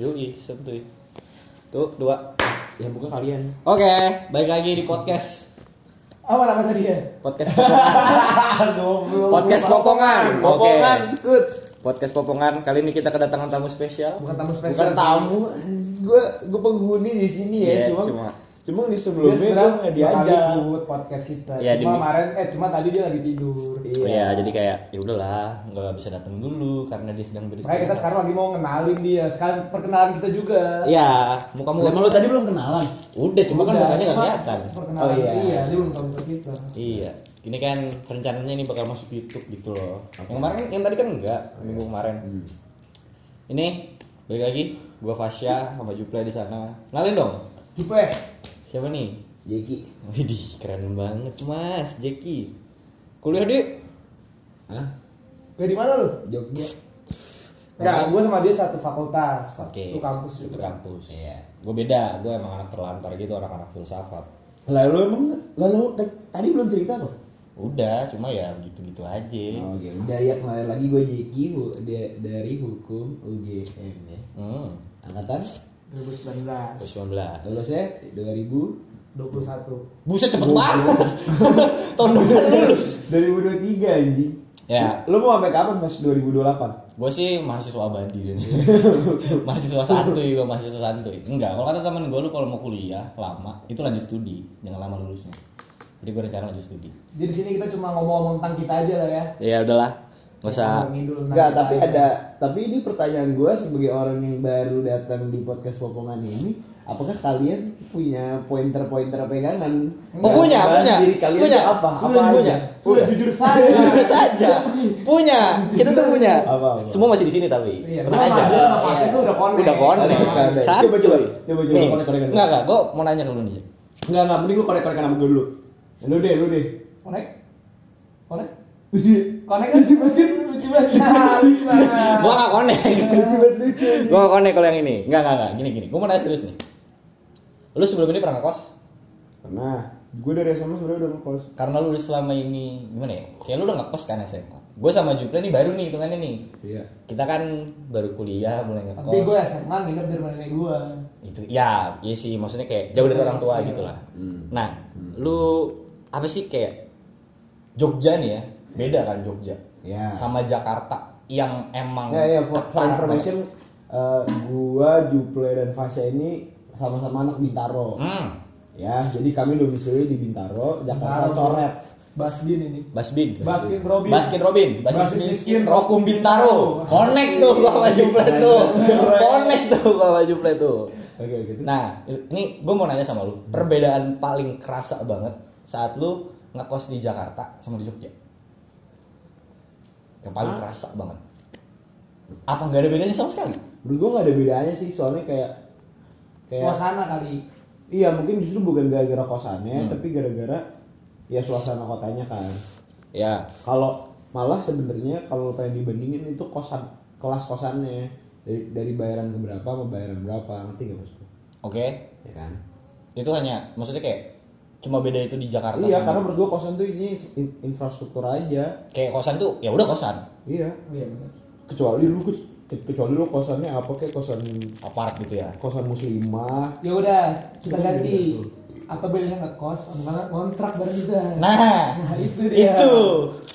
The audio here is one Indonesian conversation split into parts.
Yui, santuy. Tuh, dua. Yang buka kalian. Oke, balik lagi di podcast. Apa nama tadi ya? Podcast Popongan. Goblok. Podcast Popongan. Popongan, skut. Podcast Popongan. Kali ini kita kedatangan tamu spesial. Bukan tamu Bukan spesial. tamu. Gue gue penghuni di sini ya, Iya, cuma cuma. Cuma di Dia sebelumnya sebenarnya nggak diajak diajak. buat podcast kita. Iya, cuma di- kemarin eh cuma tadi dia lagi tidur. Iya, jadi kayak ya udahlah, nggak bisa datang dulu karena dia sedang Makanya kita beristirahat. sekarang lagi mau ngenalin dia. Sekarang perkenalan kita juga. Iya, muka muka. Emang lu tadi belum kenalan? Udah, cuma kan mukanya nggak kelihatan. Perkenalan Oh, iya. iya. dia belum tahu kita. Iya, ini kan rencananya ini bakal masuk YouTube gitu loh. Yang kemarin, yang tadi kan enggak, minggu kemarin. Ini balik lagi, gua Fasya sama Juple di sana. Kenalin dong, Jupe. Siapa nih? Jeki. Widih, keren banget Mas Jeki. Kuliah di Hah? Dari mana lu? Jogja. Enggak, gue sama dia satu fakultas. Oke. Itu kampus Itu juga. kampus. Iya. Gue beda, gue emang anak terlantar gitu, anak-anak filsafat. Lalu emang lalu tadi belum cerita apa? Udah, cuma ya gitu-gitu aja. Oh, Oke, udah ya kenalin lagi gue Jeki bu, dia dari hukum UGM ya. Hmm, Angkatan 2019. 19. lulusnya 2000 21. Buset cepet banget. Tahun depan lulus. 2023 anjing. Ya, Lu mau sampai kapan Mas 2028? gue sih mahasiswa abadi dan sih. mahasiswa santuy, gue mahasiswa santuy. Enggak, kalau kata temen gue lu kalau mau kuliah lama, itu lanjut studi, jangan lama lulusnya. Jadi gue rencana lanjut studi. Jadi di sini kita cuma ngomong-ngomong tentang kita aja lah ya. Ya udahlah, nggak usah. Kita tapi aja. ada tapi ini pertanyaan gue sebagai orang yang baru datang di podcast Popongan ini, apakah kalian punya pointer-pointer pegangan? Oh punya, punya, kalian punya, apa? sudah apa punya, aja? Sudah jujur saja. Jujur saja, punya, kita tuh punya. Apa, apa? Semua masih di sini tapi. Iya, Tenang sama aja. Fasya tuh udah connect. Udah connect. Satu. Coba, coba. Coba, coba, connect, connect. Enggak, enggak, gue mau nanya ke lu nih. Enggak, enggak, mending lu korek-korek nama gue dulu. Lu deh, lu deh. Connect? Connect? Lucu. Kan lucu banget. Lucu banget. Kali banget. Gua gak connect. Lucu banget lucu. Gua gak connect kalau yang ini. Enggak, enggak, enggak. Gini, gini. Gua mau nanya serius nih. Lu sebelum ini pernah ngekos? Pernah. Gue dari SMA sebenarnya udah ngekos. Karena lu udah selama ini gimana ya? Kayak lu udah ngekos kan SMA. Gue sama Juple nih baru nih hitungannya nih. Iya. Kita kan baru kuliah, mulai ngekos. Tapi gue SMA nginep di rumah nenek gue. itu ya iya sih maksudnya kayak jauh dari orang tua gitu lah Hmm. nah lu apa sih kayak Jogja nih ya beda kan Jogja Ya. sama Jakarta yang emang Ya ya for, for information eh, gua Juple dan Fasya ini sama-sama anak Bintaro. hmm. Ya, jadi kami domisili di Bintaro, Jakarta Bintaro. coret. Basbin ini. Basbin Baskin Robin. Baskin Robin Basis miskin, miskin Rokum Bintaro connect tuh gua sama Juple tuh connect tuh gua sama Juple tuh Oke, terus? Nah, ini gue mau nanya sama lu, perbedaan paling kerasa banget saat lu ngekos di Jakarta sama di Jogja. Yang paling kerasa banget. Apa nggak ada bedanya sama sekali? Menurut gua nggak ada bedanya sih, soalnya kayak kayak Suasana kali. iya mungkin justru bukan gara-gara kosannya, Hmm. tapi gara-gara ya suasana kotanya kan. Ya, Kalau malah sebenarnya kalau pengen dibandingin itu kosan kelas kosannya dari dari bayaran ke berapa sama bayaran berapa ngerti gak maksudnya? oke. Ya kan? Itu hanya, maksudnya kayak cuma beda itu di Jakarta. Iya, sama- karena menurut gua kosan tuh isinya in- infrastruktur aja. kayak kosan tuh ya udah kosan, Iya. Iya benar. Kecuali lu kecuali lu kosannya apa kayak kosan apart gitu ya. kosan muslimah. Ya udah, kita ganti. Apa bedanya ngekos sama ngontrak bareng kita? Nah, Nah, itu dia. itu.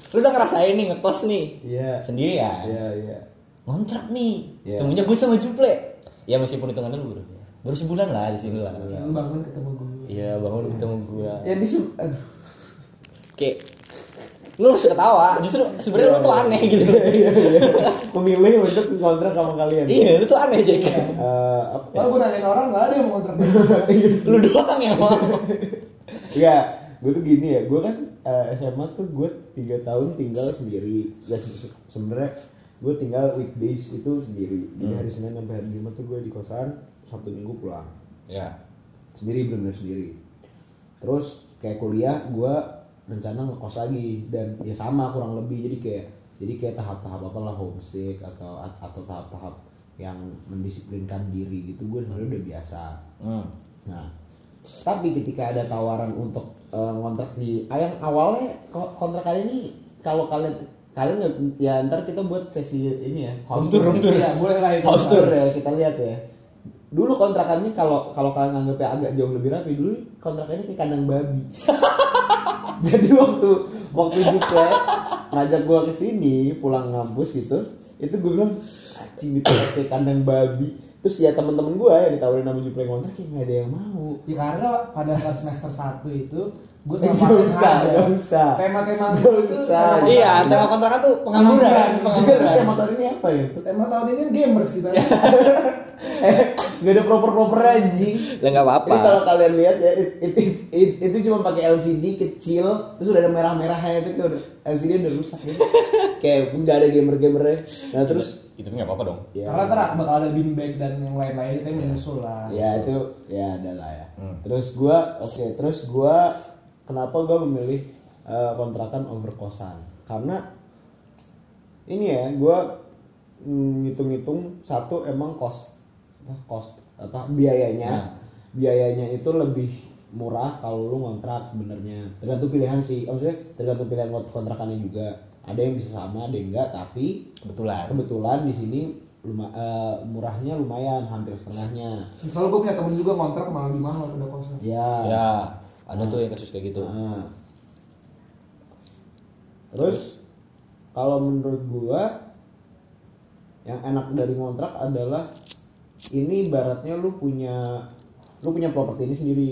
Lu udah ngerasain nih ngekos nih. Iya. Sendiri ya. Iya, iya. Ngontrak nih. Iya. Temennya gue sama Juple. Ya meskipun hitungannya lu baru, baru sebulan lah di sini lah. Lu bangun ketemu gue. Iya bangun ketemu gua. Ya di aduh. Kayak lu harus ketawa. Justru sebenarnya lu tuh aneh gitu. Iya, iya. Memilih untuk kontrak sama kalian. iya, lu tuh aneh aja. Eh, apa? Kalau gue nanyain orang nggak ada yang mau kontrak Lu doang yang mau. Enggak, gue tuh gini ya, gue kan eh, SMA tuh gue tiga tahun tinggal sendiri. Ya se- sebenarnya gue tinggal weekdays itu sendiri. Jadi hari Senin sampai hari Jumat tuh gue di kosan, Sabtu Minggu pulang. Ya. Sendiri benar-benar sendiri. Terus kayak kuliah gue rencana ngekos lagi dan ya sama kurang lebih jadi kayak jadi kayak tahap-tahap apa lah homesick atau atau tahap-tahap yang mendisiplinkan diri gitu gue sebenarnya udah biasa. Hmm. Nah, tapi ketika ada tawaran untuk eh, ngontrak di ah, yang awalnya ko- kontrak kali ini kalau kalian kalian ya ntar kita buat sesi ini ya Home tour, ya boleh lah itu House tour. ya kita lihat ya dulu kontrakannya kalau kalau kalian anggapnya agak jauh lebih rapi dulu kontrakannya kayak kandang babi jadi waktu waktu juga ngajak gua ke sini pulang ngampus gitu itu gue bilang anjing itu kayak kandang babi terus ya teman-teman gua yang ditawarin nama Juple kontrak kayak nggak ada yang mau Ya karena pada saat semester 1 itu gue sama Pasien usah, aja. gak usah. Tema-tema Gak itu usah. Iya, tema kontrakan tuh pengangguran, terus pengangguran. tema tahun ini apa ya Tema tahun ini gamers kita. eh nggak ada proper proper anjing Lah nggak apa-apa. Ini kalau kalian lihat ya it- it- it- it- itu cuma pakai LCD kecil terus udah ada merah-merahnya itu kayak udah LCD udah rusak ya. kayak nggak ada gamer-gamernya. Nah terus itu nggak apa-apa dong. ya, Karena ntar bakal ada beanbag dan yang lain-lain kita menyusul lah. ya itu ya adalah ya. Hmm. Terus gua oke terus gua kenapa gua memilih eh, kontrakan over kosan? Karena ini ya gua mm, ngitung-ngitung satu emang kos kos apa biayanya Nah. biayanya itu lebih murah kalau lu ngontrak sebenarnya tergantung pilihan sih maksudnya tergantung pilihan kont- kontrakannya juga ada yang bisa sama ada yang enggak tapi Kebetulan. kebetulan di sini luma- eh, murahnya lumayan hampir setengahnya Soalnya gue punya temen juga kontrak malah lebih mahal pada kosan. ya, Ya, ada tuh yang kasus kayak gitu. Nah. terus kalau menurut gua yang enak dari ngontrak adalah ini ibaratnya lu punya lu punya properti ini sendiri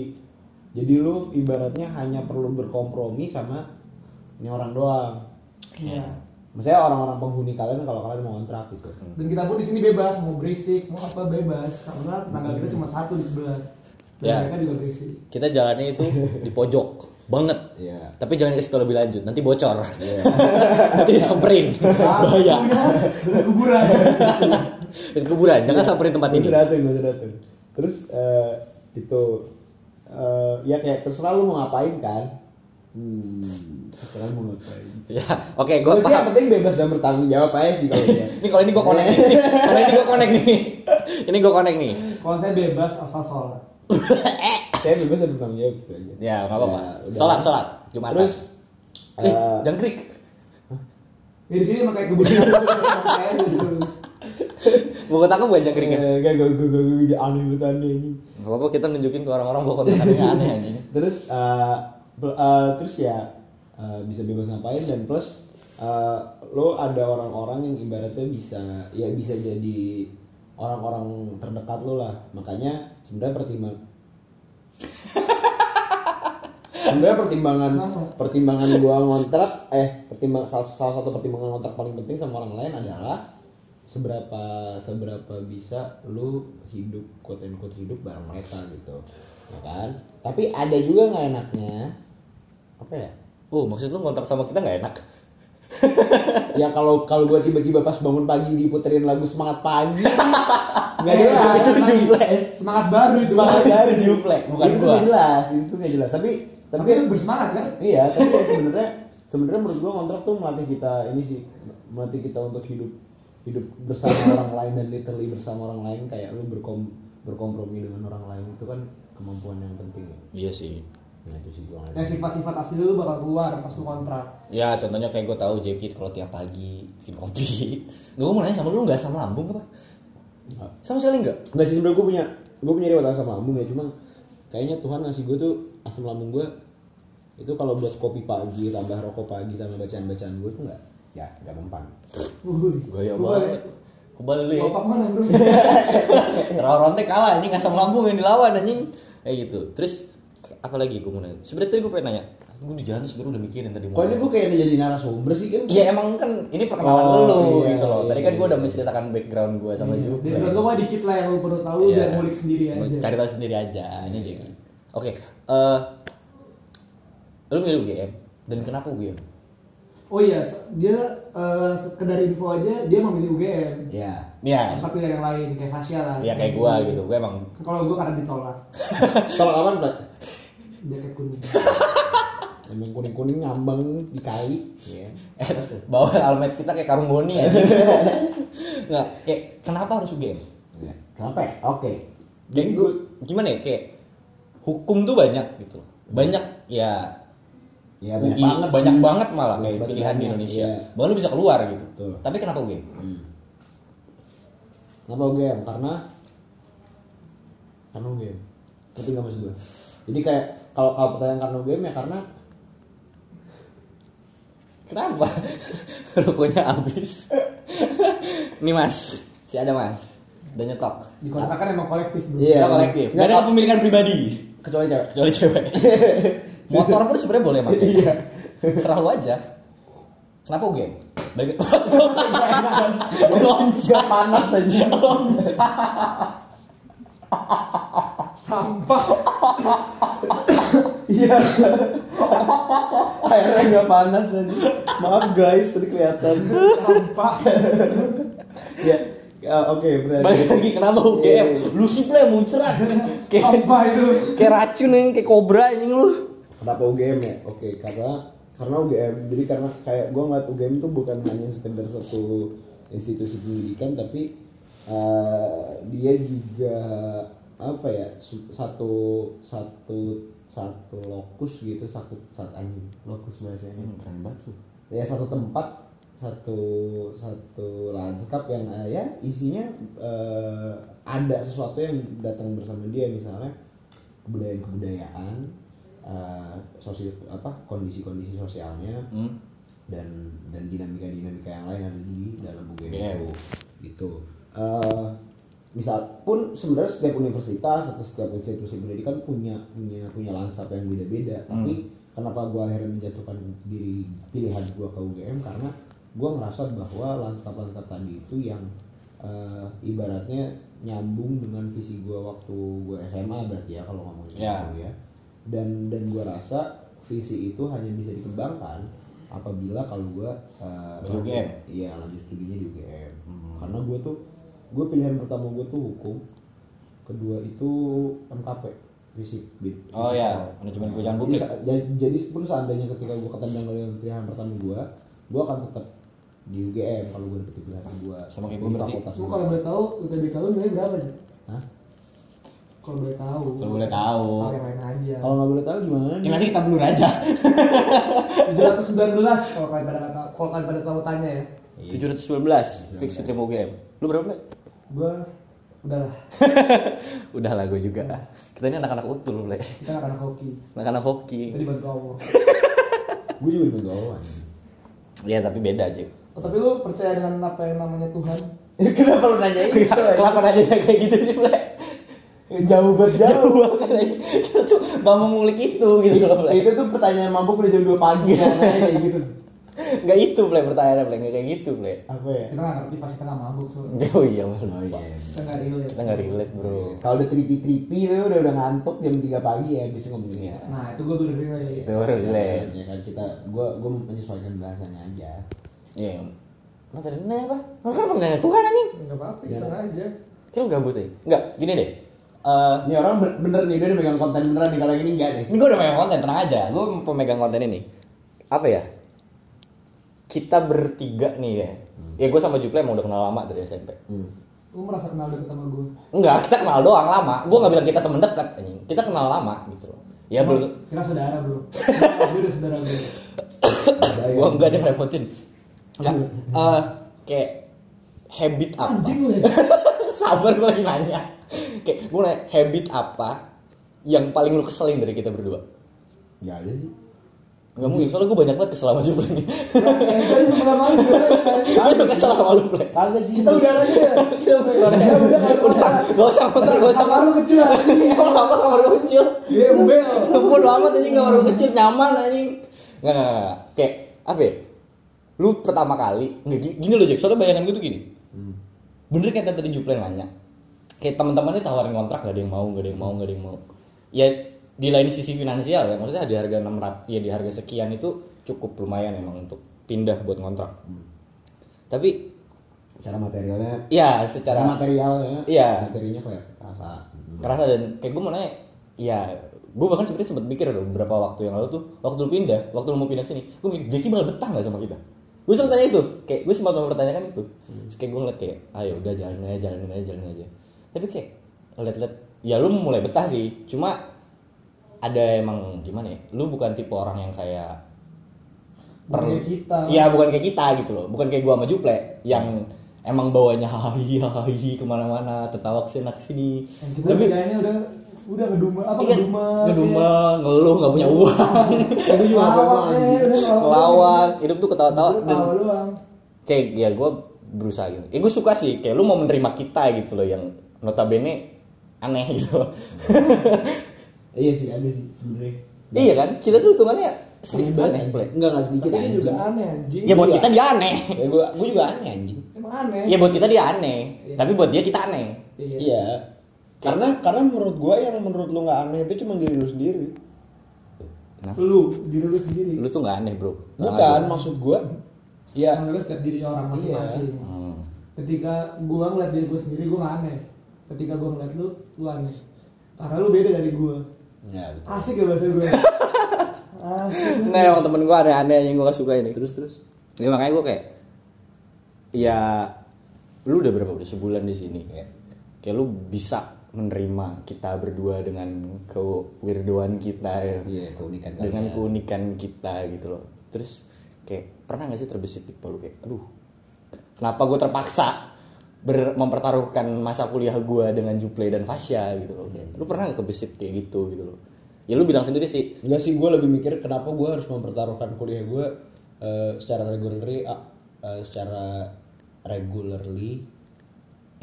jadi lu ibaratnya hanya perlu berkompromi sama ini orang doang Iya. maksudnya orang-orang penghuni kalian kalau kalian mau ngontrak gitu Dan kita pun di sini bebas mau berisik mau apa bebas karena tetangga kita cuma satu di sebelah. Dan Ya. mereka juga berisik. Kita jalannya itu di pojok banget. Iya. Tapi jangan kasih tau lebih lanjut, nanti bocor. nanti disamperin. Ah, Bahaya. Dari kuburan. Di kuburan, jangan samperin tempat ini. usah dateng. Terus eh, itu eh, ya kayak terserah lu mau ngapain kan? Hmm, terserah mau ngapain. Ya, oke, gue Gue sih yang penting bebas dan bertanggung jawab aja sih kalau. Ini kalau ini gue connect nih. Kalau ini gue connect nih. Ini gue connect nih. Kalau saya bebas asal sholat. Saya bebas dan bertanggung jawab gitu aja. Ya, nggak apa-apa. Ya. Sholat, sholat. Jumatan. Terus eh, eh, jangkrik. Ya di sini emang kayak kebutuhan terus. Buku aku bukan jangkriknya. eh, gak gak gak gak gak aneh banget aneh ini. Gak apa-apa kita nunjukin ke orang-orang bahwa kontrakannya aneh anjing. Terus bel- eh, terus ya eh, bisa bebas ngapain dan plus eh, lo ada orang-orang yang ibaratnya bisa ya bisa jadi orang-orang terdekat lo lah makanya sebenarnya pertimbang sebenarnya pertimbangan pertimbangan gua ngontrak eh pertimbang salah, salah satu pertimbangan ngontrak paling penting sama orang lain adalah seberapa seberapa bisa lu hidup quote and quote hidup bareng mereka gitu ya kan tapi ada juga nggak enaknya apa ya Oh, maksud lu kontrak sama kita nggak enak? ya kalau kalau gua tiba-tiba pas bangun pagi diputerin lagu semangat pagi nggak jelas itu jumlah. Semangat baru semangat semangat. dari Juplek, bukan itu gua. jelas itu nggak jelas tapi Tapi tapi itu bersemangat kan? iya tapi ya sebenarnya sebenarnya menurut gua kontrak tuh melatih kita ini sih melatih kita untuk hidup hidup bersama orang lain dan literally bersama orang lain kayak lu berkom berkompromi dengan orang lain itu kan kemampuan yang penting ya Iya sih. nah itu sih gua. Ya sifat-sifat asli lu bakal keluar pas lu kontrak. Ya contohnya kayak gue tahu Jekit kalau tiap pagi bikin kopi. Gue mau nanya sama lu nggak asam lambung apa? Nggak. Sama sekali nggak? Enggak sih sebenarnya gue punya gue punya riwayat asam lambung ya cuman kayaknya Tuhan ngasih gue tuh asam lambung gue itu kalau buat kopi pagi tambah rokok pagi tambah bacaan bacaan gue tuh nggak ya nggak mempan. Gaya banget. Kebal lu ya. Bapak mana bro? Ronte kalah anjing asam lambung yang dilawan anjing. Kayak gitu. Terus apa lagi gue mau nanya? Sebenarnya tadi gue pengen nanya. Gue di jalan sebenarnya udah mikirin tadi mau. kok ini gue kayak jadi narasumber sih kan Iya emang kan ini perkenalan Oh, lu iya, gitu loh. Tadi iya, kan gue iya. udah menceritakan background gue sama Juple. Dan menurut gua mah dikit lah yang lu perlu tahu Iya. dan ngulik sendiri aja. Cari tahu sendiri aja. Ini jadi. Oke. eh lu milih UGM dan kenapa UGM? Oh iya, dia eh, sekedar info aja dia memilih UGM. ya Ya, Tanpa pilihan yang lain kayak Fasya lah. ya kayak gua gitu. Gua emang Kalau gua karena ditolak tolak aman pak jaket kuning. emang kuning kuning ngambang di kali ya eh, bawa almet kita kayak karung boni ya. Nggak, kayak kenapa harus UGM? Ya. kenapa ya oke Kayak gua, gimana ya kayak hukum tuh banyak gitu. Banyak ya ya UI, banyak banget banyak sih. banget malah kayak Banyak pilihan di banget, Indonesia. iya. Bahkan lu bisa keluar gitu. Betul. Tapi kenapa UGM? Kenapa UGM? Karena karena game tapi nggak maksud gue jadi kayak kalau kalau pertanyaan karena game ya karena Kenapa? Rokoknya habis. Ini mas, si ada mas. Udah nyetok. Di kontrakan emang kolektif bro. Iya. Kita kolektif. Nggak, Gak ada kepemilikan pribadi. kecuali cewek Kecuali cewek. Motor pun sebenarnya boleh pakai. Iya. Serah lu aja. Kenapa UGM? Balik Loncat panas aja Sampah. iya airnya nggak panas tadi maaf guys tadi kelihatan Sampah. ya ya, oke berarti Balik lagi kenapa UGM? iya. Lu sih play muncrat. Kayak Sampah itu. kayak racun nih, kayak kobra anjing lu. Kenapa UGM ya? Oke, karena karena UGM. Jadi karena kayak gue ngeliat UGM itu bukan hanya sekedar satu institusi pendidikan, tapi eh, dia juga apa ya satu satu satu lokus gitu satu satu anjing lokus bahasanya Keren banget ya satu tempat satu satu lanskap yang eh, ya isinya eh, ada sesuatu yang datang bersama dia misalnya kebudayaan kebudayaan eh, sosial apa kondisi-kondisi sosialnya Hmm. dan dan dinamika dinamika yang lain yang ada di dalam UGM UGM. itu gitu Eh, misal pun sebenarnya setiap universitas atau setiap institusi pendidikan punya punya punya lanskap yang beda-beda tapi kenapa gua akhirnya menjatuhkan diri pilihan gua ke UGM karena gua ngerasa bahwa lanskap-lanskap tadi itu yang eh, ibaratnya nyambung dengan visi gua waktu gua SMA berarti ya kalau ngomong Ya. ya dan dan gua rasa visi itu hanya bisa dikembangkan apabila kalau gua eh, Di UGM? iya lanjut studinya di UGM karena gua tuh gue pilihan pertama gue tuh hukum kedua itu MKP fisik bid Oh ya, manajemen kebijakan jadi, publik. sa- ja- jadi pun seandainya ketika gue ketendang dengan pilihan pertama gue gue akan tetap di UGM kalau gue dapet pilihan kedua Sama kayak gua berarti. gua. kalau boleh tahu UTBK lu nilai berapa nih? Hah? Kalau boleh tahu. Kalau boleh tahu. Yang lain aja. kalau nggak boleh tahu gimana Ini nanti kita blur aja. 719 kalau kalian pada kata kalau kalian pada tahu tanya ya. 719 fix keterima UGM. Lu berapa, Ble? Gua udahlah. Udah lah gue juga. Kita ini anak-anak utul, Ble. Kita anak-anak hoki. Anak-anak hoki. Jadi bantu Allah. gue juga di bawah Ya, tapi beda aja. Oh, tapi lu percaya dengan apa yang namanya Tuhan? kenapa lu nanya itu Kenapa aja kayak gitu sih, Ble? Jauh banget Jauh banget aja. Kita tuh gak mau ngulik itu gitu loh, Ble. itu tuh pertanyaan mabuk udah jam 2 pagi nanya kayak gitu Gak itu, Ble, pertanyaannya, Ble. Gak kayak gitu, Ble. apa ya Kita nggak ngerti pasti kita nggak mabuk soalnya. Oh iya, Ble. oh iya Kita nggak relate. Kita gak relate, bro. Kalau udah tripi-tripi lu udah udah ngantuk jam 3 pagi ya bisa ngomongin ya. Nah itu gue baru relate. Itu baru relate. Ya kan kita gua gua menyesuaikan bahasanya aja. Iya. Nanya apa? Lo kan nanya Tuhan anjing. Nggak apa-apa, iseng aja. Kira lu gabut aja. Enggak, gini deh. Eh, Ini orang ben- bener nih dia udah megang konten beneran nih kalau yang ini enggak nih. ini gue udah megang konten, tenang aja. Gue pemegang konten ini. Apa ya? Kita bertiga nih ya. Ya gue sama Juple emang udah kenal lama dari SMP. Hmm. Lu merasa kenal deket sama gue. Enggak, kita kenal doang lama. Gue gak bilang kita temen dekat anjing. Kita kenal lama gitu loh. Ya belum. Kita saudara bro. Dia udah saudara gue. Gue enggak ada ngerepotin. Enggak. Eh, kayak habit apa? Anjing lu ya. Sabar gue lagi nanya. Kayak gue nanya habit apa yang paling lu keselin dari kita berdua? Ya aja sih. Enggak mungkin, soalnya gue banyak banget kesel sama. Yang tadi sebelah malu juga. Kesel sama lu, Ple. Kagak sih. Kita udah aja. Kita udah udah, udah, gak usah kontrak, gak usah Kamar lu kecil anjing. Emang apa kamar gue kecil? Gembel. Bodo amat anjing kamar gue kecil, nyaman anjing. Enggak, enggak, enggak. Kayak, apa ya? Lu pertama kali, gini, gini loh Jack, soalnya bayangan gue tuh gini. Hmm. Bener kayak tadi Juple nanya. Kayak teman-teman ini tawarin kontrak gak ada yang mau, gak ada yang mau, gak ada yang mau. Ya di lain sisi finansial ya, maksudnya di harga 600, ya di harga sekian itu cukup lumayan emang untuk pindah buat kontrak. Tapi Secara materialnya ya secara secara materialnya Iya. materinya kayak kerasa. kerasa dan kayak gue mau nanya ya gue bahkan sebenarnya sempat mikir loh beberapa waktu yang lalu tuh waktu lu pindah waktu lu mau pindah sini gue mikir Jackie bakal betah nggak sama kita gue sempat tanya itu kayak gue sempat mempertanyakan itu. Terus kayak gue ngeliat kayak ayo udah jalanin aja jalanin aja jalanin aja. Tapi kayak liat-liat ya lu mulai betah sih. Cuma ada emang gimana ya lu bukan tipe orang yang saya Bukan kayak kita. Iya bukan kayak kita gitu loh. Bukan kayak gua sama Juple yang emang bawanya hahi hahi ke mana-mana tertawa ke sini ke sini. Kayaknya udah udah ngedumel apa iya, ngedumel? Ngedumel ngeluh nggak punya uang. Itu juga Lawak, eh, anjing. lawak hidup tuh ketawa-tawa. Dan doang. kayak ya gue berusaha gitu. Ya gue suka sih kayak lu mau menerima kita gitu loh yang notabene aneh gitu. Loh Iya sih ada sih sebenarnya. iya kan? Kita tuh hitungannya Aneh sedikit banget aneh anjing. Ple. Enggak enggak sedikit tapi dia juga anjing. aneh anjing. Ya buat kita dia aneh. Ya gua gua juga aneh anjing. emang aneh. Ya buat kita dia aneh. Tapi buat dia kita aneh. Iya. Iya. Karena karena menurut gua yang menurut lu nggak aneh itu cuma diri lu sendiri. lu diri lu sendiri. Lu tuh nggak aneh bro. Bukan maksud gua. Ya. Menurut setiap diri orang masing-masing. Hmm. ketika gua ngeliat diri gua sendiri gua gak aneh. Ketika gua ngeliat lu lu aneh. Karena lu beda dari gua. Ya, betul. asik ya bahasa gue asik. Nggak emang temen gue aneh-aneh yang gue gak suka ini. Terus terus. Ya makanya gue kayak Ya Lu udah berapa udah sebulan di sini kayak Kayak lu bisa menerima kita berdua dengan kewirdoan kita ya. Iya, keunikan Dengan kalian. keunikan kita gitu loh. Terus kayak pernah gak sih terbesit di kepala kayak Aduh Kenapa gue terpaksa ber- mempertaruhkan masa kuliah gue dengan Juple dan Fasya? Gitu loh. Kayak, Lu pernah gak kebesit kayak gitu? Gitu loh. Ya lu bilang sendiri sih. Enggak sih, gue lebih mikir kenapa gue harus mempertaruhkan kuliah gue eh, secara regularly, ah, eh, secara regularly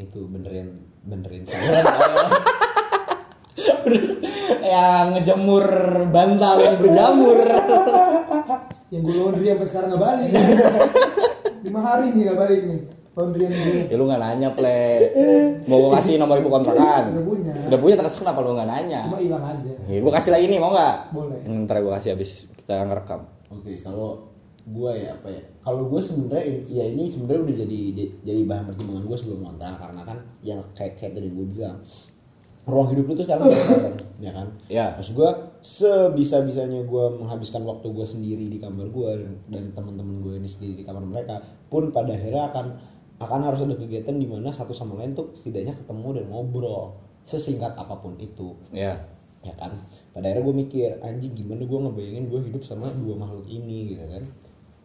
itu benerin benerin yang ngejemur bantal yang berjamur. Yang gue laundry sampai sekarang nggak balik. Lima hari nih nggak balik nih laundry yang gue ya lu nggak nanya ple. Mau gue kasih nomor ibu kontrakan? Udah punya. udah punya terus kenapa lu nggak nanya? Cuma hilang aja. Ya gue kasih lagi nih mau nggak? Boleh. ntar gue kasih habis kita ngerekam. Oke, kalau gue ya apa ya? Kalau gue sebenarnya ya ini sebenarnya udah jadi jadi bahan pertimbangan gue sebelum ngontrak karena kan yang kayak kayak tadi gue bilang ruang hidup lu tuh sekarang bareng, ya kan? Ya. Maksud gue sebisa bisanya gue menghabiskan waktu gue sendiri di kamar gue dan, dan teman-teman gue ini sendiri di kamar mereka pun pada akhirnya akan akan harus ada kegiatan di mana satu sama lain tuh setidaknya ketemu dan ngobrol sesingkat apa pun itu ya ya kan pada akhirnya gue mikir anjing gimana gue ngebayangin gue hidup sama dua makhluk ini gitu kan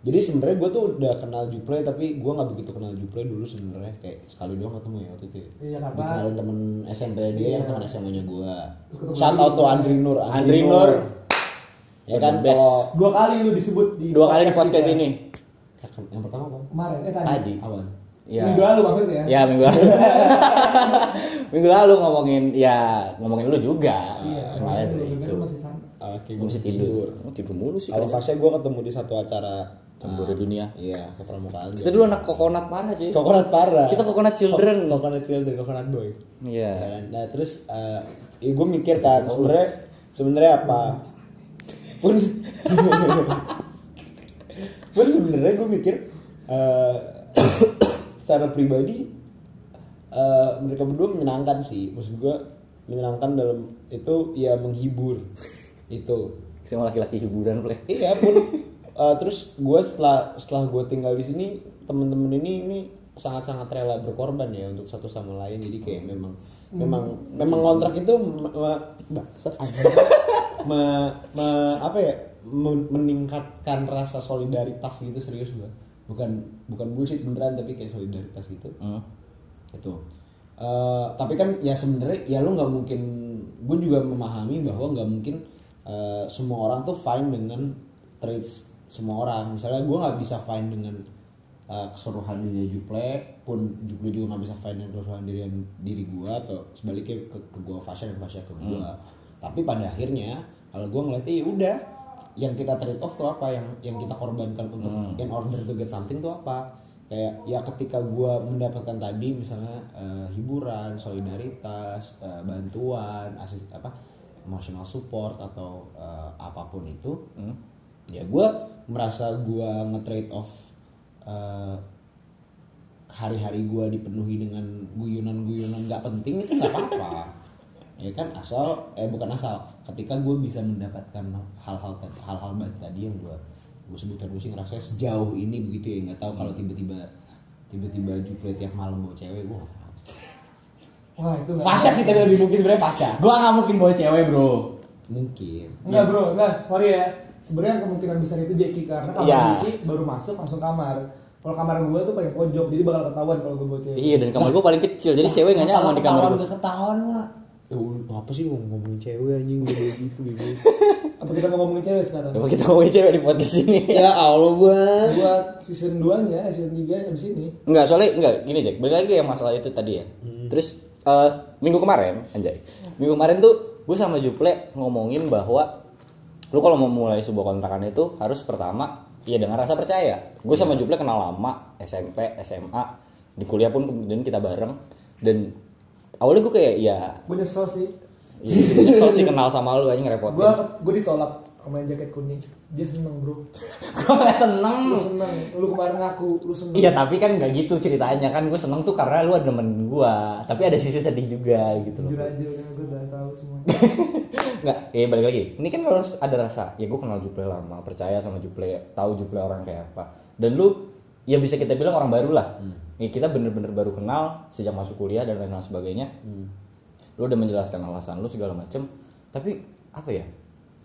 jadi sebenarnya gue tuh udah kenal Juple tapi gue nggak begitu kenal Juple dulu sebenarnya. Kayak sekali doang ketemu ya waktu itu ya. Iya, karena- Dikenalin temen SMP dia yang teman SMA nya gue shout out to Andri Nur. Andri Nur. Ya kan best. dua kali lu disebut di dua kali di podcast ini yang pertama apa? Kemarin eh tadi, tadi. Awan ya minggu lalu maksudnya ya? Minggu lalu. Minggu lalu ngomongin ya ngomongin lu juga. Iya kemarin itu. masih sama oke gue mesti tidur. Oh, tidur mulu sih kalau. Fasya gue ketemu di satu acara Cemburu dunia. iya. Kepramukaan kita dulu anak kokonat parah cuy. Coconut parah. Kita kokonat children. Coconut children coconut boy. Iya. Ya kan? Nah terus uh, ya gue mikir kan sebenarnya sebenarnya apa? Pun pun sebenarnya gue mikir uh, secara pribadi uh, mereka berdua menyenangkan sih. Maksud gue menyenangkan dalam itu ya menghibur. Itu. Kita laki-laki hiburan play iya pun uh, terus gue setelah setelah gue tinggal di sini temen-temen ini ini sangat-sangat rela berkorban ya untuk satu sama lain. Jadi kayak memang memang memang kontrak itu me- me- bangsat, me- me- apa ya men- meningkatkan rasa solidaritas gitu serius gue bukan bukan bullshit beneran tapi kayak solidaritas gitu. Hmm. itu. Eh, tapi kan ya sebenarnya ya lu nggak mungkin gue juga memahami bahwa nggak mungkin eh, semua orang tuh fine dengan traits semua orang. Misalnya gue nggak bisa fine dengan eh, keseluruhan diri Juple pun Juple juga nggak bisa fine dengan keseluruhan diri diri gue atau sebaliknya ke, ke gue Fasya dan Fasya ke gue tapi pada akhirnya kalau gue ngeliatnya ya udah yang kita trade off tuh apa? Yang yang kita korbankan untuk in order to get something tuh apa? Kayak ya ketika gua mendapatkan tadi misalnya eh, hiburan solidaritas eh, bantuan asis apa emotional support atau eh, apa pun itu ya gua merasa gua nge-trade off eh, hari-hari gua dipenuhi dengan guyonan-guyonan nggak penting itu nggak apa-apa. Ya kan? Asal eh bukan asal. Ketika gue bisa mendapatkan hal-hal hal-hal baik tadi yang gue gue sebutkan gue sih ngerasa sejauh ini begitu ya. Nggak tahu kalau tiba-tiba tiba-tiba Juple tiap malam bawa cewek gue wah itu Fasya sih tapi lebih mungkin sebenarnya Fasya gua nggak mungkin bawa cewek bro. Mungkin. Enggak bro, enggak, sorry ya. Sebenarnya kemungkinan besar itu Jeki karena kamar Iya. Jeki baru masuk langsung kamar. kalau kamar gue tuh paling pojok jadi bakal ketahuan kalau gue bawa cewek Iya dan kamar gue paling kecil jadi cewek nggak nyaman di kamar ketahuan gue. ketahuan mah ya apa sih lu ngomongin cewek anjing gue gitu gitu apa kita mau ngomongin cewek sekarang Coba kita ngomongin cewek di podcast ini. ya allah gua buat season 2 nya season 3 abis ini Enggak, soalnya enggak gini Jack. Balik lagi yang masalah itu tadi ya. Terus eh, minggu kemarin, anjay. Minggu kemarin tuh gue sama Juple ngomongin bahwa lu kalau mau mulai sebuah kontrakan itu harus pertama ya dengan rasa percaya. Gue sama Juple kenal lama, SMP, SMA, di kuliah pun kemudian kita bareng dan awalnya gue kayak ya gue nyesel sih ya, nyesel sih kenal sama lu aja ngerepotin. gue gue ditolak sama yang jaket kuning. Dia seneng bro. Gue gak seneng. lu seneng. Lu kemarin ngaku lu seneng. Iya tapi kan nggak gitu ceritanya. Kan gue seneng tuh karena lu ada temen gue tapi ada sisi sedih juga gitu jujur aja gue udah tahu semua. Nggak ya balik lagi. Ini kan harus ada rasa ya gue kenal Juple lama percaya sama Juple tahu Juple orang kayak apa. Dan lu ya bisa kita bilang orang baru lah. Ya, kita bener-bener baru kenal sejak masuk kuliah dan lain-lain sebagainya. Lu udah menjelaskan alasan lu segala macem. Tapi apa ya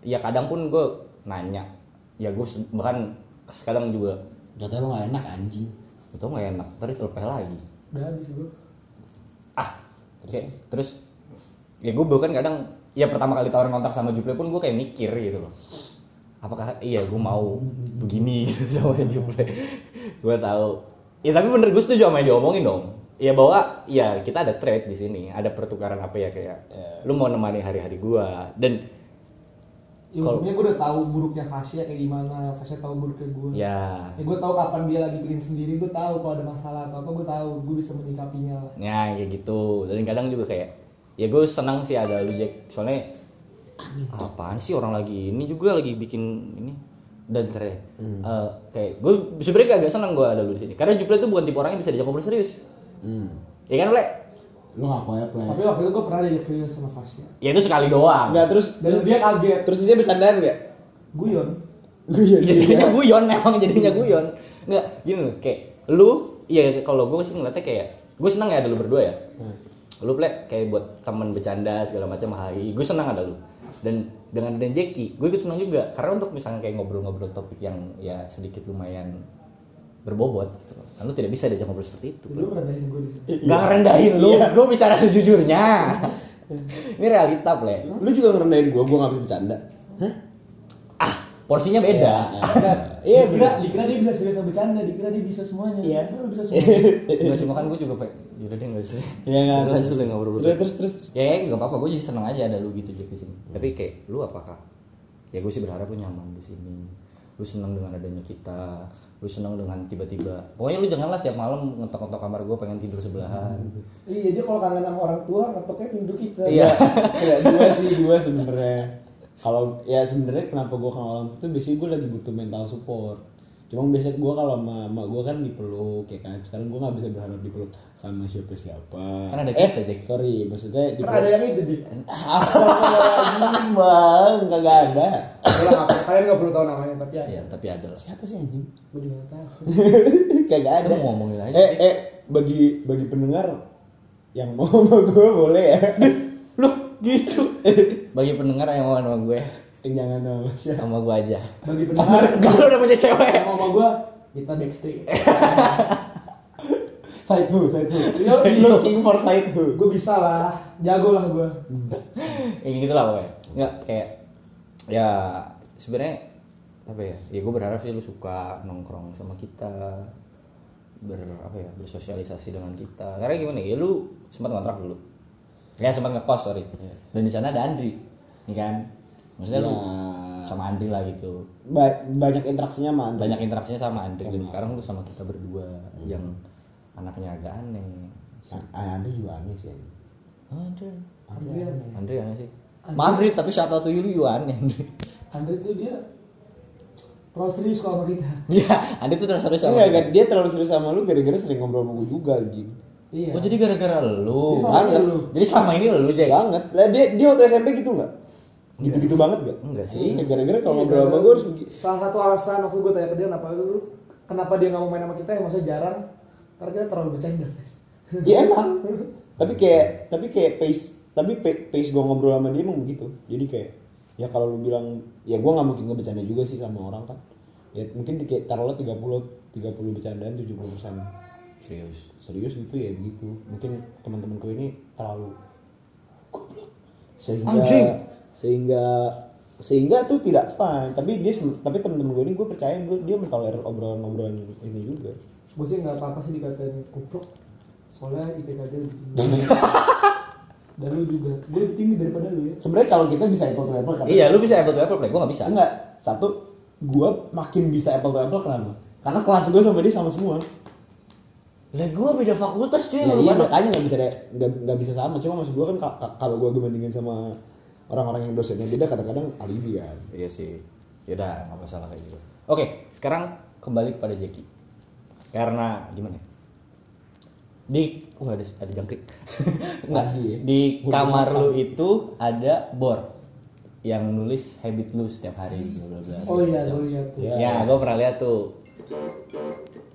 ya kadang pun gue nanya. Ya gue bahkan kadang juga. Jatuhnya lu gak enak anjing. Itu nggak enak tadi telepeh lagi. Udah habis bro. Ah terus? terus ya gue bahkan kadang ya pertama kali tawarin kontak sama Juple pun gue kayak mikir gitu loh. Apakah iya gue mau begini gitu sama Juple. Gue tahu. Ya tapi bener gue setuju sama yang diomongin dong. Ya bahwa ya kita ada trade di sini ada pertukaran apa ya kayak lu mau nemani hari-hari gue dan ya Kalau- untungnya gue udah tahu buruknya Fasya kayak gimana Fasya tahu buruknya gue ya ya gue tahu kapan dia lagi bikin sendiri gue tahu kalau ada masalah atau apa gue tahu gue bisa menyikapinya lah. Ya kayak gitu. Dan kadang juga kayak ya gue senang sih ada lu Jack soalnya apaan sih orang lagi ini juga lagi bikin ini? Dan keren Eh, kayak gue sebenarnya agak senang gue ada lu di sini. Karena Juple itu bukan tipe orang yang bisa diajak ngobrol serius. Hmm. ya kan Le? Lu ngaku aja play. Tapi waktu itu gue pernah diajak serius sama Fasya. Ya itu sekali doang. Enggak terus dan dia kaget. terus dia bercandaan gak? guyon. Iya ya jadinya guyon emang jadinya guyon. Nggak gini loh kayak lu ya kalau gue sih ngeliatnya kayak gue senang ya ada lu berdua ya. Lu plek kayak buat temen bercanda segala macam hai. Gue senang ada lu. Dan dengan dan Jackie gue ikut senang juga. Karena untuk misalnya kayak ngobrol-ngobrol topik yang ya sedikit lumayan berbobot gitu kan lu tidak bisa diajak ngobrol seperti itu lu rendahin gue di sini Gak ngerendahin lu, gue bicara sejujurnya. Ini realita, Ple. Lu juga ngerendahin gua, gua gak bisa bercanda Hah? Ah, porsinya beda. Iya dikira, dikira dia bisa serius sama bercanda dikira dia bisa semuanya Iya. Lu bisa semuanya Enggak cuma kan gue juga pak. Yaudah deh nggak usah. Iya nggak? Lanjut deh ngobrol. Terus terus terus terus. Ya, ya nggak apa-apa. Gue jadi seneng aja ada lu gitu di sini. Tapi kayak lu apakah? Ya gue sih berharap lu nyaman di sini. Lu seneng dengan adanya kita. Lu seneng dengan tiba-tiba. Pokoknya lu janganlah tiap malam ngetok-ngetok kamar gue pengen tidur sebelahan. iya dia kalau kangen sama orang tua ngetoknya pintu kita Iya. ya dua sih dua sebenarnya kalau ya sebenarnya kenapa gua kenal orang tua tuh biasanya gua lagi butuh mental support cuma biasanya gua kalau sama emak gua kan dipeluk ya kan? Sekarang gua nggak bisa berharap dipeluk sama siapa siapa. Kan ada eh kita, Jack. sorry maksudnya kan ada yang itu di bang kagak ada. Udah nggak apa- kalian nggak perlu tahu namanya tapi ada. Iya, tapi ada lah. siapa sih anjing? Gue juga nggak tahu. Kagak ada. Kita mau ngomongin aja. eh eh bagi bagi pendengar yang mau sama gua boleh ya? Loh, gitu. Bagi pendengar yang mau sama gue, Eh, jangan sama siapa sama gue aja. bagi pendengar. Kalau udah punya cewek. sama gue kita backstreet. Side who? Side who? Looking for side who? Gue bisa lah. Jago lah gue ya gitu lah pokoknya. Nggak kayak ya sebenarnya apa ya ya gue berharap sih lu suka nongkrong sama kita. Ber apa ya bersosialisasi dengan kita. Karena gimana ya lu sempat ngontrak dulu. Ya sempat ngekos sorry. Dan di sana ada Andri nih kan maksudnya lu Ya. sama Andri lah gitu Ba- banyak interaksinya sama Andre. banyak interaksinya sama Andri dan sekarang lu sama kita berdua yang anaknya agak aneh Ah, Andre juga aneh sih. Andri Andri aneh. Andri aneh sih Andri tapi shout out to you you aneh Andri Andri tuh dia terlalu serius kalau sama kita Iya, Andi tuh terus harus sama kita. kan dia terlalu serius sama lu gara-gara sering ngobrol sama gue juga anjing. iya Oh jadi gara-gara lu. Banget. lu. Jadi sama ini lu Jack. Banget. Lah dia dia waktu SMP gitu enggak? Gitu-gitu banget gak? Enggak sih. Iya, gara-gara kalau ngobrol sama gue harus salah satu alasan waktu gue tanya ke dia kenapa lu kenapa dia nggak mau main sama kita ya maksudnya jarang karena kita terlalu bercanda guys Iya emang. tapi kayak tapi kayak pace tapi pa- pace gue ngobrol sama dia emang begitu. Jadi kayak ya kalau lu bilang ya gue nggak mungkin ngebercanda juga sih sama orang kan. Ya mungkin kayak taruhlah 30 30 bercandaan 70 persen Serius. serius gitu ya begitu mungkin teman-temanku ini terlalu goblok sehingga Anjing. Sehingga sehingga tuh tidak fun tapi dia tapi teman-teman gue ini gue percaya gue dia mentolerir obrolan-obrolan ini juga. Gue sih nggak apa-apa sih dikatain goblok soalnya IPK dia lebih tinggi. Dan lu juga gue lebih tinggi daripada lu ya. Sebenarnya kalau kita bisa apple to apple kan Iya, lu bisa apple to apple play, gua nggak bisa. enggak. Satu gue makin bisa apple to apple kenapa? Karena kelas gue sama dia sama semua. Lah gua beda fakultas cuy Ya, iya pada. makanya nggak bisa deh- nggak nggak bisa sama. Cuma maksud gue kan ka- ka- kalau gue bandingin sama orang-orang yang dosennya beda kadang-kadang alibi kan Iya sih. Yaudah, nggak masalah kayak gitu. Oke, sekarang kembali kepada Jeki. Karena gimana? ya? Di, wah ada ada jangkrik. Nggak, ya? di kamar lu itu ada board yang nulis habit lu setiap hari bla bla bla. oh iya gue lihat tuh Ya. Ya, gua pernah lihat tuh.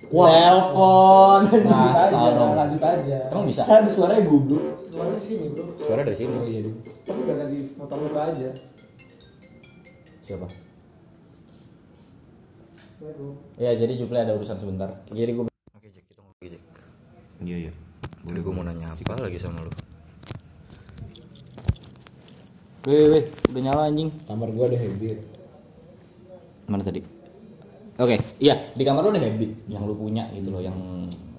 Telepon. Masa aja dong. lanjut aja Emang bisa? Kan suaranya goblok. Di sini bro Suara dari sini. Oh iya dong. tapi udah ganti motor muka aja Siapa? Ya, bro. Ya, jadi Juple ada urusan sebentar. Jadi gue Oke, Jack, kita ngomong lagi, Jack. Iya, iya. Boleh gue mau nanya apa lagi sama lu? Weh, weh, udah nyala anjing. Kamar gue ada habit. Mana tadi? Oke, iya, di kamar lu ada habit yang lu punya gitu loh, yang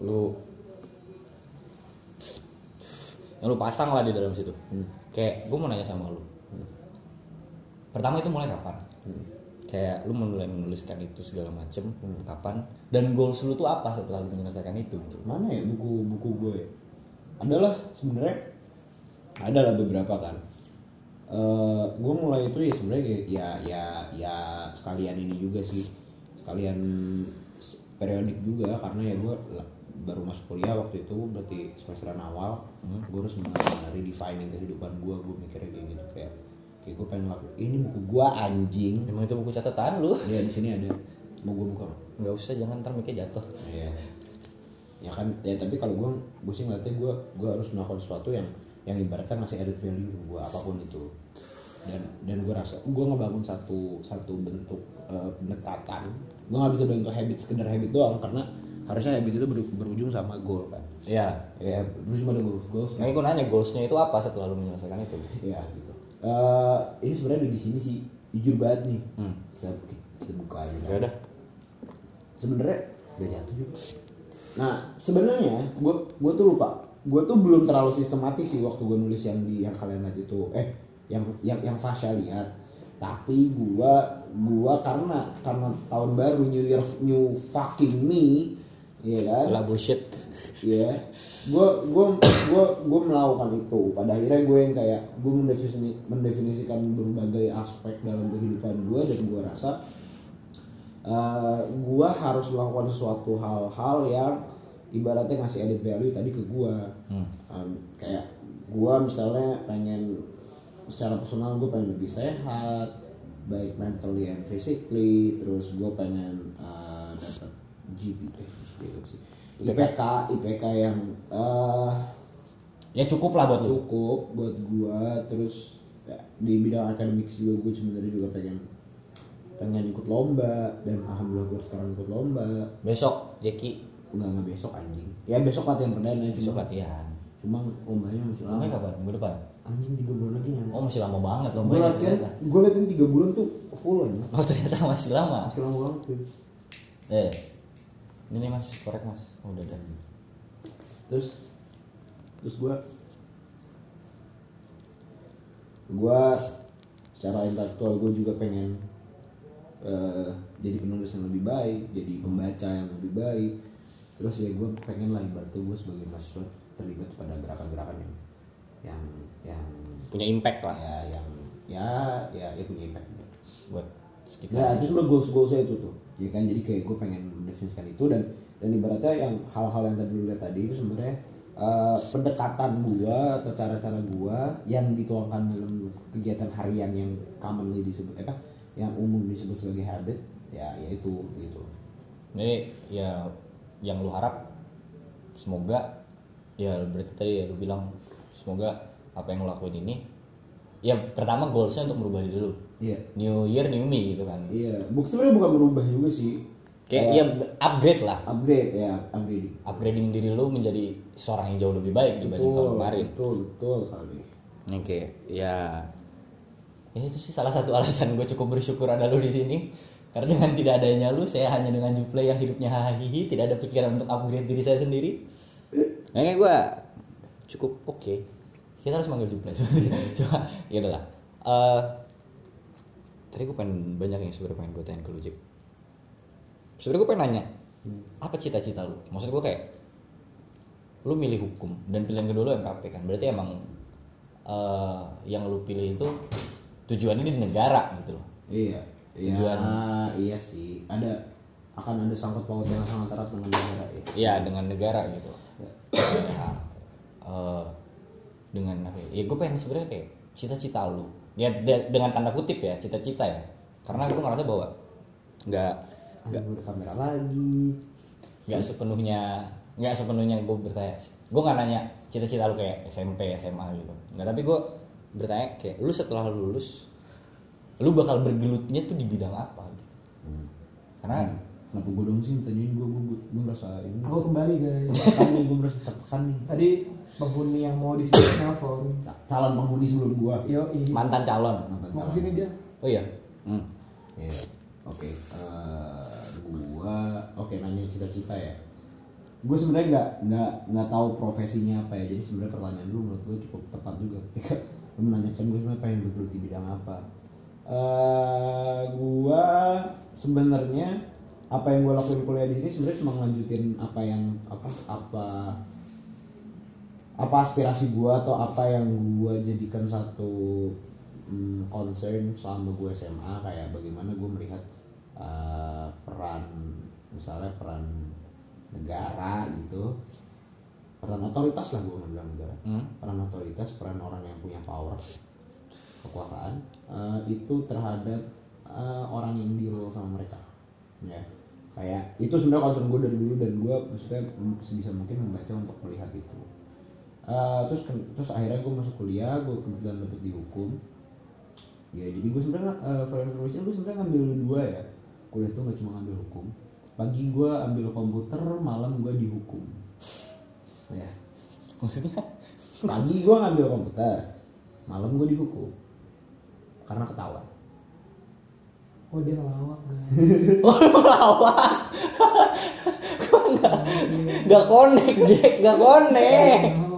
lu yang lu pasang lah di dalam situ. Kayak gue mau nanya sama lu. Pertama itu mulai kapan? Kayak lu mulai menuliskan itu segala macem kapan? Dan goals lu tuh apa setelah lu menyelesaikan itu? Gitu. Mana ya buku buku gue? ya? Adalah sebenarnya ada lah beberapa kan. Eh gue mulai itu ya sebenarnya ya ya ya sekalian ini juga sih sekalian periodik juga karena ya gue baru masuk kuliah waktu itu berarti semesteran awal gue harus redefining kehidupan gue gue mikirnya kayak gitu kayak kayak gue pengen laku ini buku gue anjing Emang itu buku catatan lu? ya di sini ada mau gue buka nggak? Usah, jangan ntar mikir jatuh. Iya. Ya kan, ya tapi kalau gue, gue sih ngeliatnya gue, gue harus melakukan sesuatu yang, yang ibaratnya ngasih added value gue apa pun itu. Dan dan gue rasa gue ngebangun satu satu bentuk eh, pendekatan. Gue nggak bisa bentuk habit sekedar habit doang karena harusnya habit itu ber- berujung sama goal kan. Iya. Ya berujung pada goals, goals. Nah, gue nanya goalsnya itu apa setelah lu menyelesaikan itu? Ya gitu. Eh, ini sebenarnya di sini sih jujur banget nih. Hmm. Kita, kita buka aja. Ya udah. sebenarnya udah jatuh juga nah sebenarnya gue gue tuh lupa gue tuh belum terlalu sistematis sih waktu gue nulis yang di yang kalian lihat itu eh yang yang yang Fasya lihat tapi gue gue karena karena tahun baru New Year New fucking me ya kan Lah bullshit. Iya, gue gue gue gue melakukan itu. Pada akhirnya gue yang kayak gue mendefinisi, mendefinisikan berbagai aspek dalam kehidupan gue dan gue rasa uh, gue harus melakukan sesuatu hal-hal yang ibaratnya ngasih added value tadi ke gue. Um, kayak gue misalnya pengen secara personal gue pengen lebih sehat, baik mentally and physically. Terus gue pengen uh, dapat GP, GP apa sih? IPK, IPK yang eh Ya cukup lah buat lu. cukup buat gua terus ya, di bidang akademik juga gue sebenarnya juga pengen pengen ikut lomba dan alhamdulillah gue sekarang ikut lomba Besok Jeki nggak nggak besok anjing ya besok latihan perdana besok cuma latihan. cuma lombanya masih lama Namanya kapan? Minggu depan. anjing tiga bulan lagi ya Oh masih lama banget loh. gue latihan gue latihan tiga bulan tuh full aja Oh ternyata masih lama. masih lama banget tuh Eh, ini mas, korek mas. Oh, udah udah. terus terus gue gue secara intelektual gue juga pengen eh, jadi penulis yang lebih baik jadi pembaca yang lebih baik terus ya gue pengen lah ibaratnya gue sebagai mahasiswa terlibat pada gerakan-gerakan yang yang yang Punya impact lah ya yang ya ya, ya punya impact buat Nah, sekitar. itu sebenarnya goals goalsnya itu tuh. Ya kan? Jadi kayak gue pengen mendefinisikan itu dan dan ibaratnya yang hal-hal yang tadi lu lihat tadi itu sebenarnya eh, pendekatan gua atau cara-cara gua yang dituangkan dalam kegiatan harian yang commonly disebut apa yang umum disebut sebagai habit ya yaitu gitu. Jadi ya yang lu harap semoga ya berarti tadi ya lu bilang semoga apa yang lu lakuin ini ya pertama goalsnya untuk merubah diri lu Iya. new year new me gitu kan. Iya, Buk- sebenarnya bukan berubah juga sih. kayak ya upgrade lah. Upgrade ya upgrading. Upgrading diri lu menjadi seorang yang jauh lebih baik dibanding tahun kemarin. betul betul sekali. Oke ya ya itu sih salah satu alasan gue cukup bersyukur ada lu di sini. Karena dengan tidak adanya lu saya hanya dengan Juplay yang hidupnya hahihi tidak ada pikiran untuk upgrade diri saya sendiri. Makanya gue cukup oke. Kita harus manggil Juplay sebenarnya. Cuma ya udahlah. Eh, tadi gue pengen banyak yang sebenarnya pengen gue tanya ke lu Jip sebenarnya gue pengen nanya apa cita-cita lu? Maksud gue kayak lu milih hukum dan pilihan kedua lu MKP kan? Berarti emang eh, yang lu pilih itu tujuannya di negara gitu loh. Iya. Iya Tujuan. iya sih. Ada akan ada sangkut paut yang sangat erat dengan negara ya Iya dengan negara gitu Ya, eh, dengan apa ya, ya gue pengen sebenarnya kayak cita-cita lu ya de- dengan tanda kutip ya cita-cita ya. Karena gue ngerasa bahwa nggak nggak kamera lagi. nggak sepenuhnya nggak sepenuhnya gue bertanya gue nggak nanya cita-cita lu kayak SMP SMA gitu. Nggak tapi gue bertanya kayak lu setelah lu lulus lu bakal bergelutnya tuh di bidang apa? Gitu. Karena kenapa gue dong sih tanyain? Gue gue gue merasa ini. Aku kembali guys. tertekan gue merasa tertekan nih. Tadi penghuni yang mau di sini nelfon. Ca- calon penghuni sebelum gue Yo, mantan calon mau ke sini dia. oh iya hmm. Iya. Oke. eh, gua oke nanya cita-cita ya. Gue sebenarnya nggak nggak nggak tahu profesinya apa ya. Jadi sebenarnya pertanyaan lu menurut gue cukup tepat juga ketika lu menanyakan gue sebenarnya pengen bergelut di bidang apa. eh gua sebenarnya apa yang gue lakuin kuliah di sini sebenarnya cuma ngelanjutin apa yang apa apa apa aspirasi gua atau apa yang gua jadikan satu mm, concern selama gue SMA kayak bagaimana gue melihat uh, peran misalnya peran negara gitu. Peran otoritas lah gue bilang negara. Hmm. peran otoritas peran orang yang punya power kekuasaan uh, itu terhadap uh, orang yang di role sama mereka. Ya. Kayak itu sebenarnya concern gue dari dulu dan gue maksudnya sebisa mungkin membaca untuk melihat itu Uh, terus ke- terus akhirnya gue masuk kuliah gue kebetulan dapet di hukum. Ya jadi gue sebenarnya uh, for information gue sebenarnya ngambil dua ya. Kuliah tuh gak cuma ngambil hukum. Pagi gue ambil komputer malam gue di hukum. Ya. Maksudnya? Pagi gue ngambil komputer malam gue di hukum. Karena ketahuan. Oh dia ngelawak guys. oh lawan Gua nggak nggak connect Jack? Nggak connect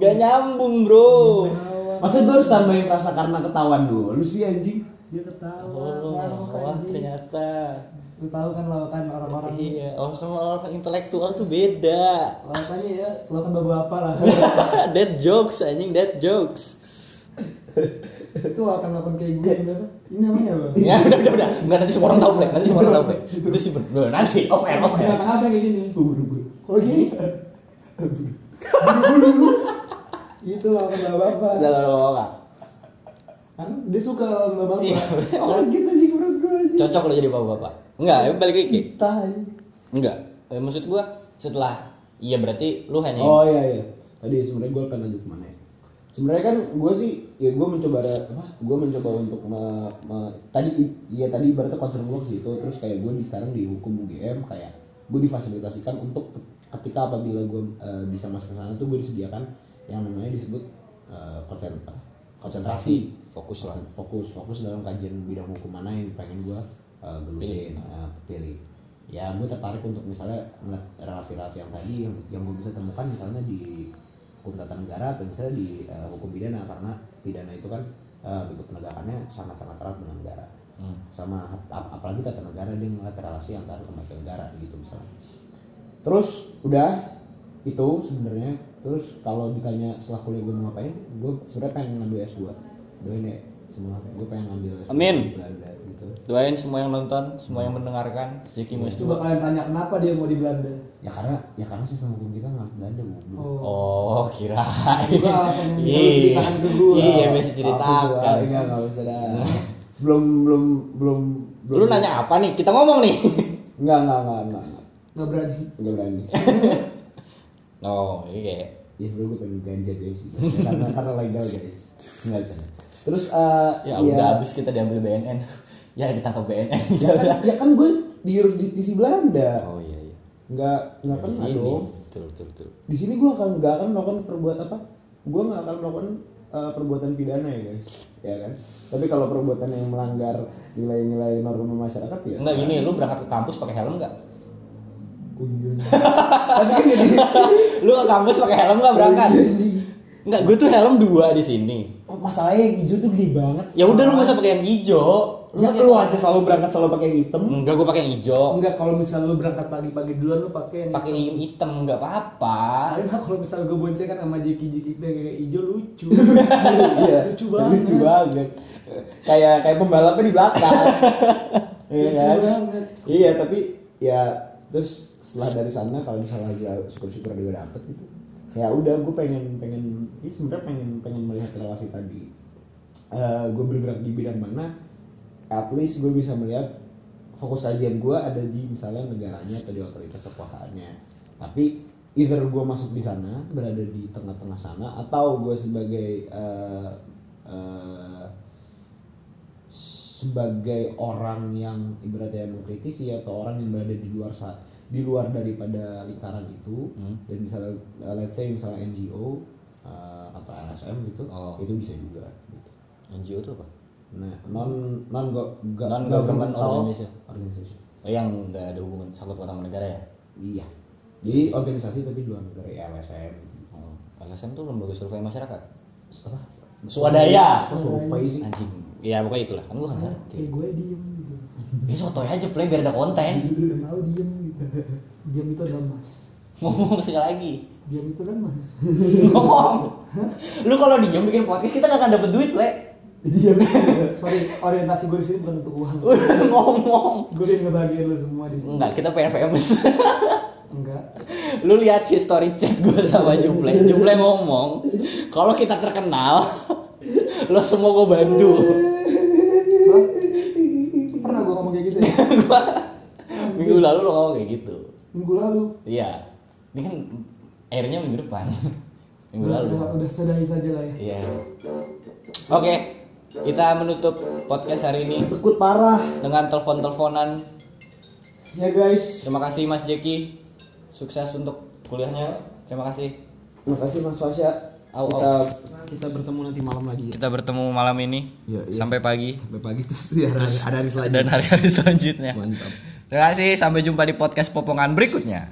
Nggak nyambung bro masa gue harus tambahin rasa karena ketahuan dulu sih anjing Dia ketawa. oh wah ternyata Lu tahu kan lawakan orang-orang. iya orang orang intelektual tuh beda Lawakannya ya, lawakan babu apa lah. dead jokes anjing dead jokes itu lawakan lawakan kayak gue sebenarnya. Ini namanya apa? ya udah udah udah nggak nanti semua orang tahu play nanti semua orang tahu play itu sih bener nanti off air off air Binatang apa kayak gini? buru-buru Kalau gini? Itu lawakan babu apa? jangan lupa Kan dia suka babu apa. Iya. sakit anjing menurut gue anjing cocok lo jadi bapak-bapak enggak ya balik lagi anjing. enggak Eh, maksud gua setelah iya berarti lu hanya Oh iya iya. Tadi sebenarnya gue akan lanjut ke mana ya? Sebenarnya kan gue sih ya gue mencoba ada- apa? Gue mencoba untuk me- me- tadi iya tadi ibaratnya concern gue ke situ terus kayak gue di sekarang di hukum UGM kayak gue difasilitasikan untuk ke- ketika apabila gue eh, bisa masuk ke sana tuh gue disediakan yang namanya disebut eh, konsentrasi. Fokus lah. fokus fokus dalam kajian bidang hukum mana yang pengen gue uh, gelutin uh, pilih. Ya gue tertarik untuk misalnya ngeliat relasi-relasi yang tadi yang yang gue bisa temukan misalnya di hukum tata negara atau misalnya di uh, hukum pidana karena pidana itu kan uh, bentuk penegakannya sangat-sangat erat dengan negara. Hmm. sama ap- apalagi tata negara dia ngeliat relasi antara lembaga negara gitu misalnya. Terus udah itu sebenarnya terus kalau ditanya setelah kuliah gue mau ngapain gue sebenarnya pengen ngambil S2 doain ya semua gue pengen ngambil S2 Amin. di Belanda gitu. Doain semua yang nonton semua yang mendengarkan Jeki Mas Coba kalian tanya kenapa dia mau di Belanda? ya karena ya karena sistem hukum kita nggak Belanda bu. Oh. oh kira Itu alasan yang bisa ceritakan ke gua. iya bisa ceritakan. Enggak nggak usah dah. Belum belum belum belum. Lu nanya apa nih? Kita ngomong nih. Nggak nggak nggak nggak nggak. Nggak berani. nggak berani oh ini kayak ya sebenarnya gue pengen ganja guys karena karena legal guys. Nggak canda terus eh, ya udah habis kita diambil BNN ya ditangkap BNN ya kan, ya kan gue di jurisdiksi Belanda. Oh iya iya. Nggak nggak kena sini. dong. Betul betul betul. Di sini gue akan nggak akan melakukan perbuat apa? Gue nggak akan melakukan uh, perbuatan pidana ya guys. Ya kan? Tapi kalau perbuatan yang melanggar nilai-nilai norma masyarakat ya. Enggak gini lu berangkat ke kampus pakai helm enggak oh iya. kan lu ke kampus pakai helm enggak berangkat? Oh, iya, enggak gue tuh helm dua di sini. Oh, masalahnya yang hijau tuh gede banget. Ya udah lu gak usah pakai yang hijau. Lu ya lu aja selalu berangkat selalu pakai yang hitam. Enggak gue pakai yang hijau. Enggak kalau misalnya lu berangkat pagi-pagi duluan lu pakai yang pakai yang hitam enggak apa-apa. Tapi kalau misalnya gue boncengan sama Jeki Jeki kayak hijau lucu. iya. Lucu banget. lucu banget. kayak kayak pembalapnya di belakang. Iya Lucu kan? banget. iya tapi ya terus setelah dari sana kalau misalnya gue syukur-syukur gue dapet gitu. Ya udah gue pengen pengen ini sebenarnya pengen pengen melihat relasi tadi. Eh gue bergerak di bidang mana at least gue bisa melihat fokus kajian gue ada di misalnya negaranya atau di otoritas kekuasaannya. Tapi either gue masuk di sana berada di tengah-tengah sana atau gue sebagai eh, eh, sebagai orang yang ibaratnya mengkritisi atau orang yang berada di luar sa- di luar daripada lingkaran itu Hmm. dan misalnya uh, let's say misalnya NGO uh, atau LSM gitu Oh. itu bisa juga gitu. NGO itu apa nah non non go, go- Non-government governmental organization. organization. oh, yang enggak ada hubungan sangkut paut sama negara ya iya jadi organisasi tapi luar negara ya LSM gitu. oh, LSM tuh lembaga survei masyarakat apa Swadaya. Kok survei sih anjing ya pokoknya itulah kan gue gak ngerti Kayak gue diem gitu. Ini sotoy aja play biar ada konten Udah tahu diem gitu. Diam itu adalah mas. ngomong sekali lagi Diam itu kan mas. ngomong lu kalau diem bikin podcast kita gak akan dapet duit play Diam. Sorry, orientasi gue di sini bukan untuk uang. Udah ngomong Gue ingin ngebahagiain lo semua di sini. enggak kita pengen famous Enggak. lu lihat history chat gue sama Juple Juple ngomong kalau kita terkenal lo semua gue bantu Gua minggu lalu lo ngomong kayak gitu. Minggu lalu. iya. Ini kan airnya minggu depan. Minggu Udah, lalu. udah, udah sedahi saja lah ya. iya. Oke kita menutup podcast hari ini sekut parah. dengan telepon-teleponan. Ya guys. Terima kasih Mas Jeki. Sukses untuk kuliahnya. Terima kasih. Terima kasih Mas Fasya Au, kita kita bertemu nanti malam lagi ya. Kita bertemu malam ini Iya, iya. sampai pagi. Sampai pagi terus ya ada, ada hari selanjutnya. dan hari-hari selanjutnya. Mantap. Terima kasih sampai jumpa di podcast popongan berikutnya